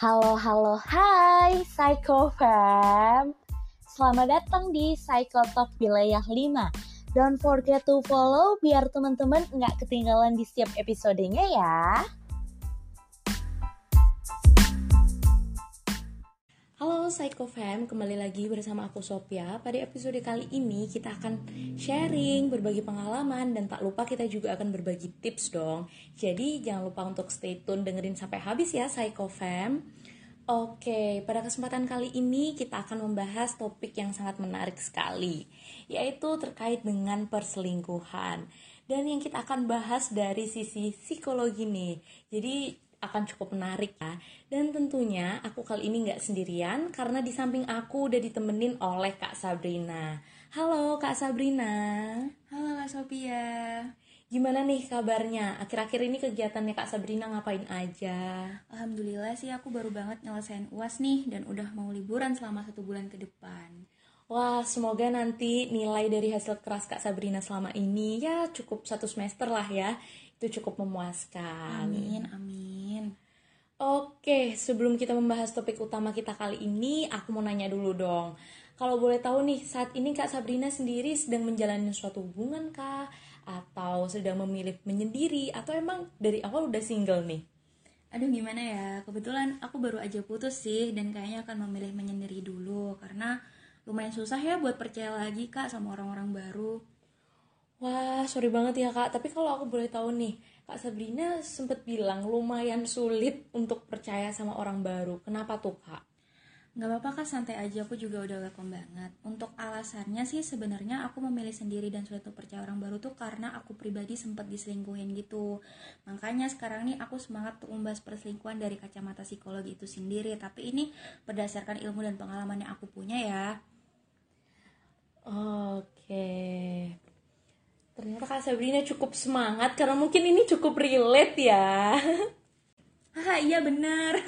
Halo, halo, hai Psycho Fam. Selamat datang di Psycho Talk Wilayah 5. Don't forget to follow biar teman-teman nggak ketinggalan di setiap episodenya ya. Halo Psycho Fam, kembali lagi bersama aku Sophia. Pada episode kali ini kita akan sharing, berbagi pengalaman, dan tak lupa kita juga akan berbagi tips dong. Jadi jangan lupa untuk stay tune dengerin sampai habis ya Psycho Fam. Oke, pada kesempatan kali ini kita akan membahas topik yang sangat menarik sekali, yaitu terkait dengan perselingkuhan. Dan yang kita akan bahas dari sisi psikologi nih. Jadi akan cukup menarik ya. Dan tentunya aku kali ini nggak sendirian karena di samping aku udah ditemenin oleh Kak Sabrina. Halo Kak Sabrina. Halo Kak Sophia. Gimana nih kabarnya? Akhir-akhir ini kegiatannya Kak Sabrina ngapain aja? Alhamdulillah sih aku baru banget nyelesain UAS nih dan udah mau liburan selama satu bulan ke depan. Wah, semoga nanti nilai dari hasil keras Kak Sabrina selama ini ya cukup satu semester lah ya. Itu cukup memuaskan. Amin, amin. Oke, sebelum kita membahas topik utama kita kali ini, aku mau nanya dulu dong. Kalau boleh tahu nih, saat ini Kak Sabrina sendiri sedang menjalani suatu hubungan kah? Atau sedang memilih menyendiri? Atau emang dari awal udah single nih? Aduh gimana ya, kebetulan aku baru aja putus sih dan kayaknya akan memilih menyendiri dulu karena lumayan susah ya buat percaya lagi kak sama orang-orang baru. Wah, sorry banget ya kak, tapi kalau aku boleh tahu nih, Kak Sabrina sempat bilang lumayan sulit untuk percaya sama orang baru. Kenapa tuh kak? Gak apa-apa kak, santai aja. Aku juga udah welcome banget. Untuk alasannya sih sebenarnya aku memilih sendiri dan sulit untuk percaya orang baru tuh karena aku pribadi sempat diselingkuhin gitu. Makanya sekarang nih aku semangat untuk membahas perselingkuhan dari kacamata psikologi itu sendiri. Tapi ini berdasarkan ilmu dan pengalaman yang aku punya ya. Oke ternyata Kak Sabrina cukup semangat karena mungkin ini cukup relate ya. Ah iya benar.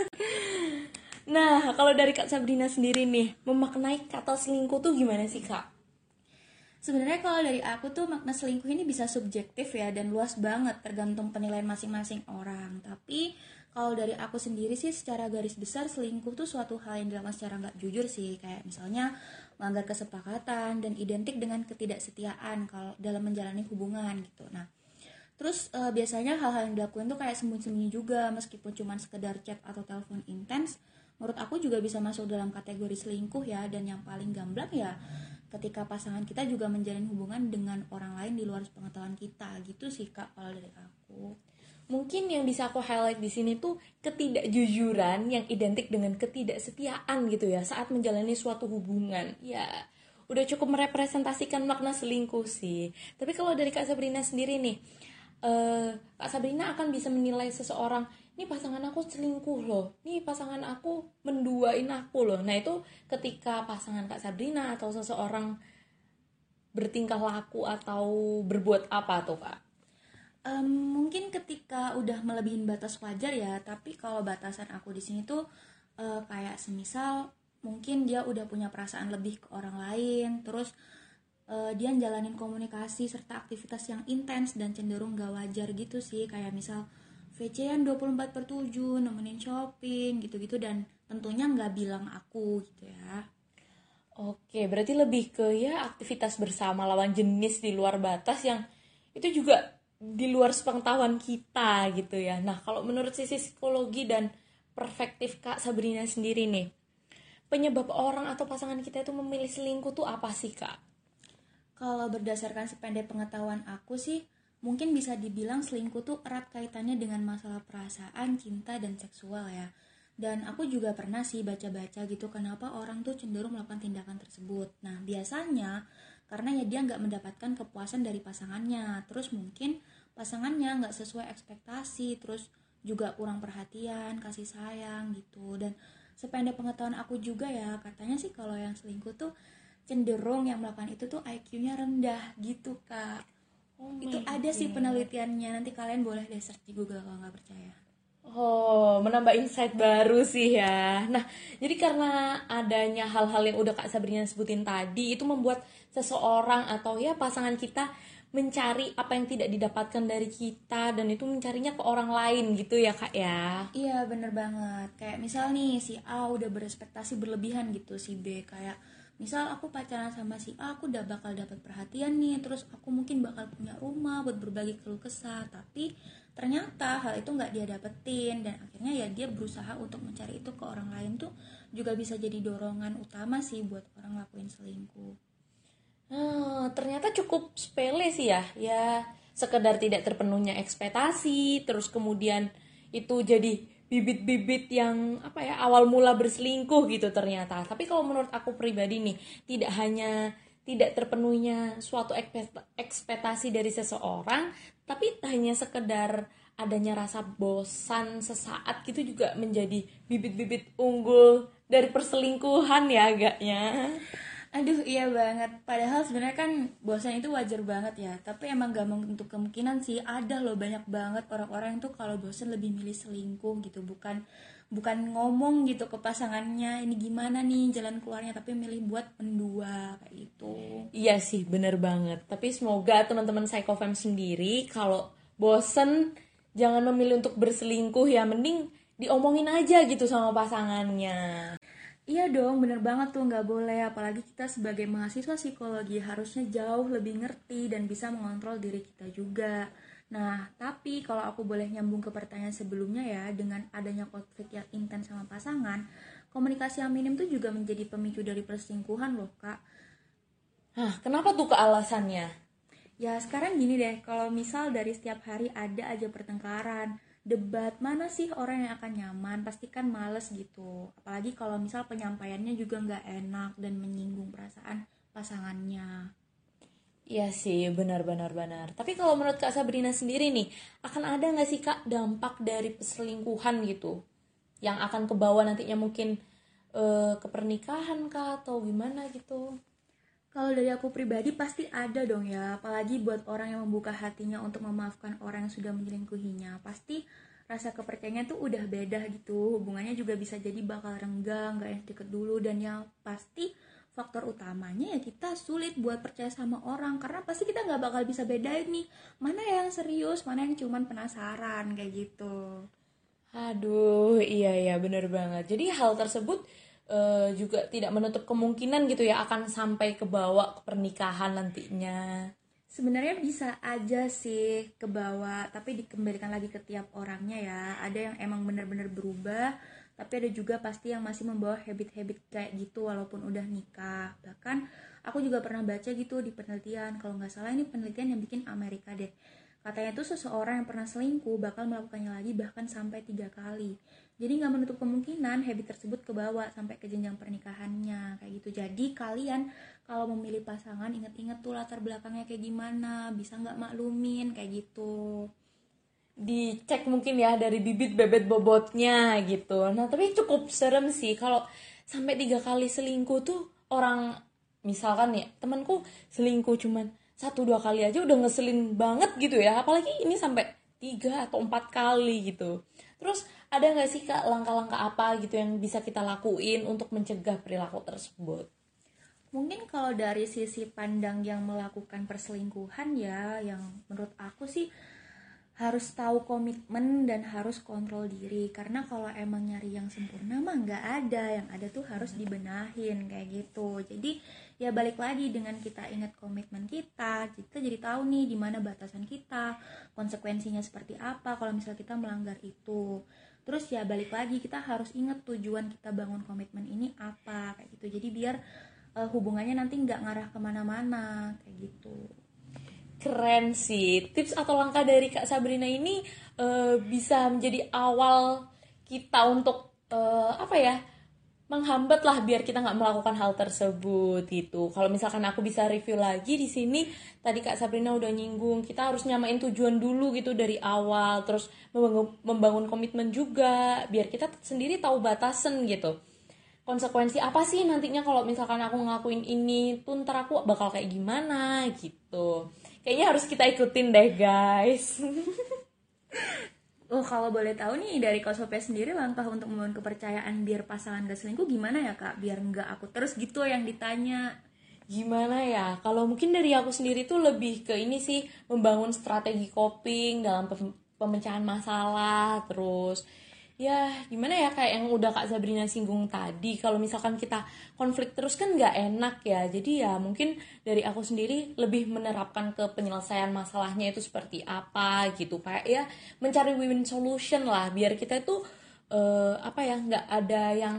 Nah, kalau dari Kak Sabrina sendiri nih, memaknai kata selingkuh tuh gimana sih Kak? Sebenarnya kalau dari aku tuh makna selingkuh ini bisa subjektif ya dan luas banget tergantung penilaian masing-masing orang. Tapi kalau dari aku sendiri sih secara garis besar selingkuh tuh suatu hal yang dilakukan secara nggak jujur sih kayak misalnya melanggar kesepakatan dan identik dengan ketidaksetiaan kalau dalam menjalani hubungan gitu. Nah, terus e, biasanya hal-hal yang dilakukan tuh kayak sembunyi-sembunyi juga meskipun cuma sekedar chat atau telepon intens. Menurut aku juga bisa masuk dalam kategori selingkuh ya dan yang paling gamblang ya ketika pasangan kita juga menjalin hubungan dengan orang lain di luar pengetahuan kita gitu sih kak kalau dari aku mungkin yang bisa aku highlight di sini tuh ketidakjujuran yang identik dengan ketidaksetiaan gitu ya saat menjalani suatu hubungan. Ya udah cukup merepresentasikan makna selingkuh sih. Tapi kalau dari kak Sabrina sendiri nih uh, kak Sabrina akan bisa menilai seseorang ini pasangan aku selingkuh loh. Ini pasangan aku menduain aku loh. Nah itu ketika pasangan kak Sabrina atau seseorang bertingkah laku atau berbuat apa tuh kak um, mungkin ketika udah melebihin batas wajar ya tapi kalau batasan aku di sini tuh uh, kayak semisal mungkin dia udah punya perasaan lebih ke orang lain terus uh, dia jalanin komunikasi serta aktivitas yang intens dan cenderung gak wajar gitu sih. Kayak misal VC-an 24 per 7 nemenin shopping gitu-gitu dan tentunya nggak bilang aku gitu ya. Oke, berarti lebih ke ya aktivitas bersama lawan jenis di luar batas yang itu juga di luar sepengetahuan kita gitu ya. Nah, kalau menurut sisi psikologi dan perspektif Kak Sabrina sendiri nih, penyebab orang atau pasangan kita itu memilih selingkuh tuh apa sih Kak? Kalau berdasarkan sependek pengetahuan aku sih, mungkin bisa dibilang selingkuh tuh erat kaitannya dengan masalah perasaan, cinta, dan seksual ya. Dan aku juga pernah sih baca-baca gitu kenapa orang tuh cenderung melakukan tindakan tersebut. Nah, biasanya karena ya dia nggak mendapatkan kepuasan dari pasangannya. Terus mungkin pasangannya nggak sesuai ekspektasi terus juga kurang perhatian kasih sayang gitu. Dan sependek pengetahuan aku juga ya katanya sih kalau yang selingkuh tuh cenderung yang melakukan itu tuh IQ-nya rendah gitu kak. Oh itu ada sih penelitiannya. Nanti kalian boleh deh search di Google kalau nggak percaya Oh, menambah insight baru sih ya. Nah, jadi karena adanya hal-hal yang udah Kak Sabrina sebutin tadi, itu membuat seseorang atau ya pasangan kita mencari apa yang tidak didapatkan dari kita dan itu mencarinya ke orang lain gitu ya kak ya iya bener banget kayak misal nih si A udah berespektasi berlebihan gitu si B kayak misal aku pacaran sama si A aku udah bakal dapat perhatian nih terus aku mungkin bakal punya rumah buat berbagi keluh kesah tapi ternyata hal itu nggak dia dapetin dan akhirnya ya dia berusaha untuk mencari itu ke orang lain tuh juga bisa jadi dorongan utama sih buat orang lakuin selingkuh Hmm, ternyata cukup sepele sih ya. Ya, sekedar tidak terpenuhnya ekspektasi, terus kemudian itu jadi bibit-bibit yang apa ya awal mula berselingkuh gitu ternyata. Tapi kalau menurut aku pribadi nih, tidak hanya tidak terpenuhnya suatu ekspektasi dari seseorang, tapi hanya sekedar adanya rasa bosan sesaat gitu juga menjadi bibit-bibit unggul dari perselingkuhan ya agaknya. Aduh iya banget. Padahal sebenarnya kan bosan itu wajar banget ya. Tapi emang gak untuk kemungkinan sih. Ada loh banyak banget orang-orang tuh kalau bosan lebih milih selingkuh gitu. Bukan bukan ngomong gitu ke pasangannya Ini gimana nih jalan keluarnya? Tapi milih buat mendua kayak gitu. Iya sih bener banget. Tapi semoga teman-teman Psychofam sendiri Kalau bosan jangan memilih untuk berselingkuh ya. Mending diomongin aja gitu sama pasangannya Iya dong, bener banget tuh nggak boleh. Apalagi kita sebagai mahasiswa psikologi harusnya jauh lebih ngerti dan bisa mengontrol diri kita juga. Nah, tapi kalau aku boleh nyambung ke pertanyaan sebelumnya ya, dengan adanya konflik yang intens sama pasangan, komunikasi yang minim tuh juga menjadi pemicu dari perselingkuhan loh, Kak. Hah, kenapa tuh ke alasannya? Ya, sekarang gini deh, kalau misal dari setiap hari ada aja pertengkaran, debat mana sih orang yang akan nyaman pasti kan males gitu apalagi kalau misal penyampaiannya juga nggak enak dan menyinggung perasaan pasangannya Iya sih, benar-benar benar. Tapi kalau menurut Kak Sabrina sendiri nih, akan ada nggak sih Kak dampak dari perselingkuhan gitu? Yang akan ke bawah nantinya mungkin uh, ke kah atau gimana gitu? Kalau dari aku pribadi pasti ada dong ya, apalagi buat orang yang membuka hatinya untuk memaafkan orang yang sudah menyelingkuhinya. Pasti rasa kepercayaannya tuh udah beda gitu, hubungannya juga bisa jadi bakal renggang, gak yang deket dulu, dan yang pasti faktor utamanya ya kita sulit buat percaya sama orang karena pasti kita nggak bakal bisa bedain nih mana yang serius mana yang cuman penasaran kayak gitu aduh iya iya bener banget jadi hal tersebut uh, juga tidak menutup kemungkinan gitu ya akan sampai ke bawah ke pernikahan nantinya. Sebenarnya bisa aja sih ke bawah tapi dikembalikan lagi ke tiap orangnya ya. Ada yang emang benar-benar berubah tapi ada juga pasti yang masih membawa habit-habit kayak gitu walaupun udah nikah. Bahkan aku juga pernah baca gitu di penelitian kalau nggak salah ini penelitian yang bikin Amerika deh. Katanya tuh seseorang yang pernah selingkuh bakal melakukannya lagi bahkan sampai tiga kali jadi nggak menutup kemungkinan habit tersebut kebawa sampai ke jenjang pernikahannya kayak gitu. Jadi kalian kalau memilih pasangan inget-inget tuh latar belakangnya kayak gimana bisa nggak maklumin kayak gitu. Dicek mungkin ya dari bibit bebet bobotnya gitu. Nah tapi cukup serem sih kalau sampai tiga kali selingkuh tuh orang misalkan ya temanku selingkuh cuman satu dua kali aja udah ngeselin banget gitu ya. Apalagi ini sampai tiga atau empat kali gitu terus ada nggak sih kak langkah-langkah apa gitu yang bisa kita lakuin untuk mencegah perilaku tersebut? Mungkin kalau dari sisi pandang yang melakukan perselingkuhan ya, yang menurut aku sih harus tahu komitmen dan harus kontrol diri. Karena kalau emang nyari yang sempurna mah nggak ada. Yang ada tuh harus dibenahin kayak gitu. Jadi ya balik lagi dengan kita ingat komitmen kita. Kita jadi tahu nih di mana batasan kita konsekuensinya seperti apa kalau misal kita melanggar itu. Terus ya balik lagi kita harus inget tujuan kita bangun komitmen ini apa kayak gitu. Jadi biar uh, hubungannya nanti nggak ngarah ke mana-mana kayak gitu keren sih tips atau langkah dari kak Sabrina ini uh, bisa menjadi awal kita untuk uh, apa ya menghambat lah biar kita nggak melakukan hal tersebut gitu. Kalau misalkan aku bisa review lagi di sini, tadi Kak Sabrina udah nyinggung, kita harus nyamain tujuan dulu gitu dari awal, terus membangun, membangun komitmen juga, biar kita sendiri tahu batasan gitu. Konsekuensi apa sih nantinya kalau misalkan aku ngelakuin ini, tuh ntar aku bakal kayak gimana gitu. Kayaknya harus kita ikutin deh guys. Oh kalau boleh tahu nih dari Kosope sendiri langkah untuk membangun kepercayaan biar pasangan gak selingkuh gimana ya kak? Biar nggak aku terus gitu yang ditanya. gimana ya kalau mungkin dari aku sendiri tuh lebih ke ini sih membangun strategi coping dalam pemecahan masalah terus ya gimana ya kayak yang udah kak Sabrina singgung tadi kalau misalkan kita konflik terus kan nggak enak ya. Jadi ya mungkin dari aku sendiri lebih menerapkan ke penyelesaian masalahnya itu seperti apa gitu kayak ya mencari win-win solution lah biar kita itu uh, apa ya nggak ada yang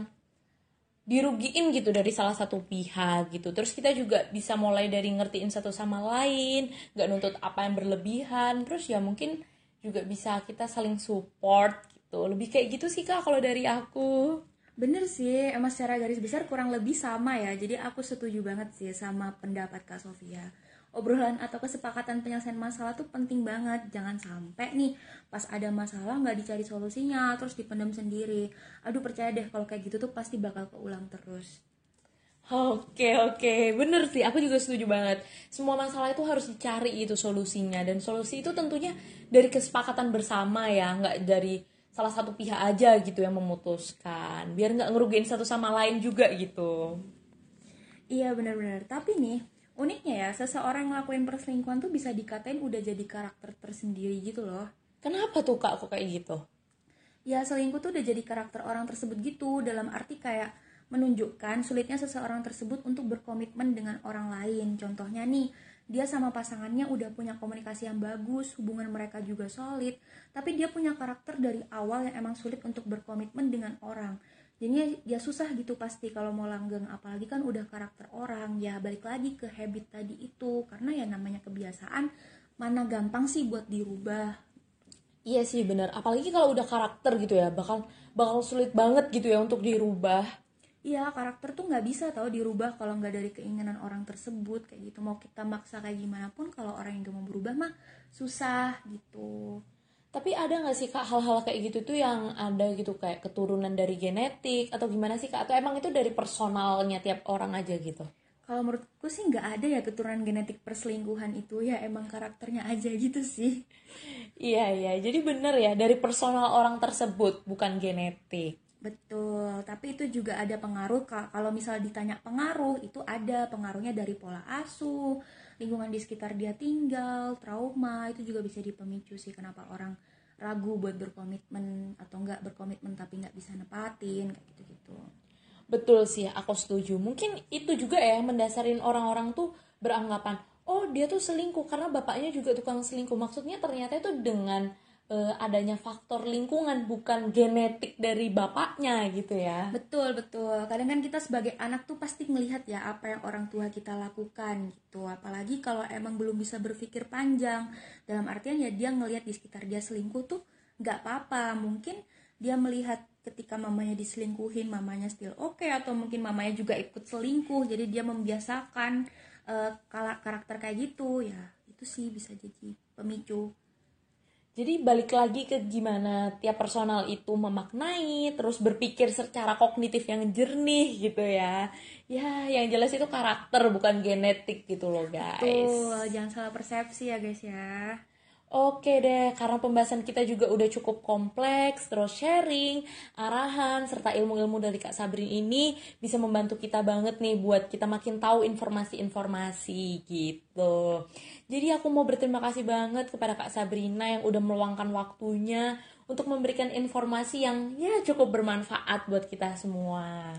dirugiin gitu dari salah satu pihak gitu. Terus kita juga bisa mulai dari ngertiin satu sama lain nggak nuntut apa yang berlebihan. Terus ya mungkin juga bisa kita saling support gitu. Lebih kayak gitu sih kak kalau dari aku. Bener sih emang secara garis besar kurang lebih sama ya. Jadi aku setuju banget sih sama pendapat kak Sofia. Obrolan atau kesepakatan penyelesaian masalah tuh penting banget. Jangan sampai nih pas ada masalah nggak dicari solusinya terus dipendam sendiri. Aduh percaya deh kalau kayak gitu tuh pasti bakal keulang terus. Oke oke. Bener sih aku juga setuju banget. Semua masalah itu harus dicari itu solusinya. Dan solusi itu tentunya dari kesepakatan bersama ya nggak dari salah satu pihak aja gitu yang memutuskan. Biar nggak ngerugiin satu sama lain juga gitu. Iya benar-benar. Tapi nih uniknya ya seseorang ngelakuin perselingkuhan tuh bisa dikatain udah jadi karakter tersendiri gitu loh. Kenapa tuh kak kok kayak gitu? Ya selingkuh tuh udah jadi karakter orang tersebut gitu dalam arti kayak menunjukkan sulitnya seseorang tersebut untuk berkomitmen dengan orang lain. Contohnya nih dia sama pasangannya udah punya komunikasi yang bagus, hubungan mereka juga solid, tapi dia punya karakter dari awal yang emang sulit untuk berkomitmen dengan orang. Jadinya ya susah gitu pasti kalau mau langgeng apalagi kan udah karakter orang. Ya balik lagi ke habit tadi itu karena ya namanya kebiasaan mana gampang sih buat dirubah. Iya sih bener apalagi kalau udah karakter gitu ya bakal bakal sulit banget gitu ya untuk dirubah iya karakter tuh nggak bisa tau dirubah kalau nggak dari keinginan orang tersebut kayak gitu mau kita maksa kayak gimana pun kalau orang yang gak mau berubah mah susah gitu tapi ada nggak sih kak hal-hal kayak gitu tuh yang ada gitu kayak keturunan dari genetik atau gimana sih kak? Atau emang itu dari personalnya tiap orang aja gitu? Kalau menurutku sih nggak ada ya keturunan genetik perselingkuhan itu ya emang karakternya aja gitu sih. iya iya jadi bener ya dari personal orang tersebut bukan genetik. Betul, tapi itu juga ada pengaruh kalau misal ditanya pengaruh itu ada pengaruhnya dari pola asuh, lingkungan di sekitar dia tinggal, trauma itu juga bisa dipemicu sih kenapa orang ragu buat berkomitmen atau enggak berkomitmen tapi nggak bisa nepatin kayak gitu-gitu. Betul sih, aku setuju. Mungkin itu juga ya mendasarin orang-orang tuh beranggapan, oh dia tuh selingkuh karena bapaknya juga tukang selingkuh. Maksudnya ternyata itu dengan uh, adanya faktor lingkungan bukan genetik dari bapaknya gitu ya. Betul betul. Kadang kan kita sebagai anak tuh pasti melihat ya apa yang orang tua kita lakukan gitu. Apalagi kalau emang belum bisa berpikir panjang. Dalam artian ya dia ngelihat di sekitar dia selingkuh tuh nggak apa-apa. Mungkin dia melihat ketika mamanya diselingkuhin mamanya still oke okay, atau mungkin mamanya juga ikut selingkuh jadi dia membiasakan uh, karakter kayak gitu. Ya itu sih bisa jadi pemicu jadi balik lagi ke gimana tiap personal itu memaknai, terus berpikir secara kognitif yang jernih gitu ya. Ya, yang jelas itu karakter bukan genetik gitu loh guys. Tuh, jangan salah persepsi ya guys ya. Oke deh, karena pembahasan kita juga udah cukup kompleks, terus sharing, arahan, serta ilmu-ilmu dari Kak Sabrin ini bisa membantu kita banget nih buat kita makin tahu informasi-informasi gitu. Jadi aku mau berterima kasih banget kepada Kak Sabrina yang udah meluangkan waktunya untuk memberikan informasi yang ya cukup bermanfaat buat kita semua.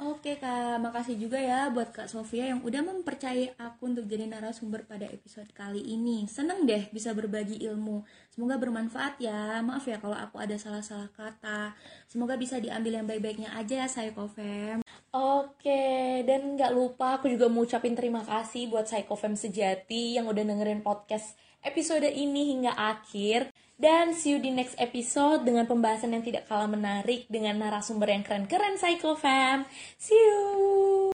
Oke kak, makasih juga ya buat kak Sofia yang udah mempercayai aku untuk jadi narasumber pada episode kali ini. Seneng deh bisa berbagi ilmu. Semoga bermanfaat ya. Maaf ya kalau aku ada salah-salah kata. Semoga bisa diambil yang baik-baiknya aja ya Psychofem. Oke, dan nggak lupa aku juga mau ucapin terima kasih buat Psychofem sejati yang udah dengerin podcast episode ini hingga akhir. Dan see you di next episode dengan pembahasan yang tidak kalah menarik dengan narasumber yang keren-keren Psycho Fam. See you!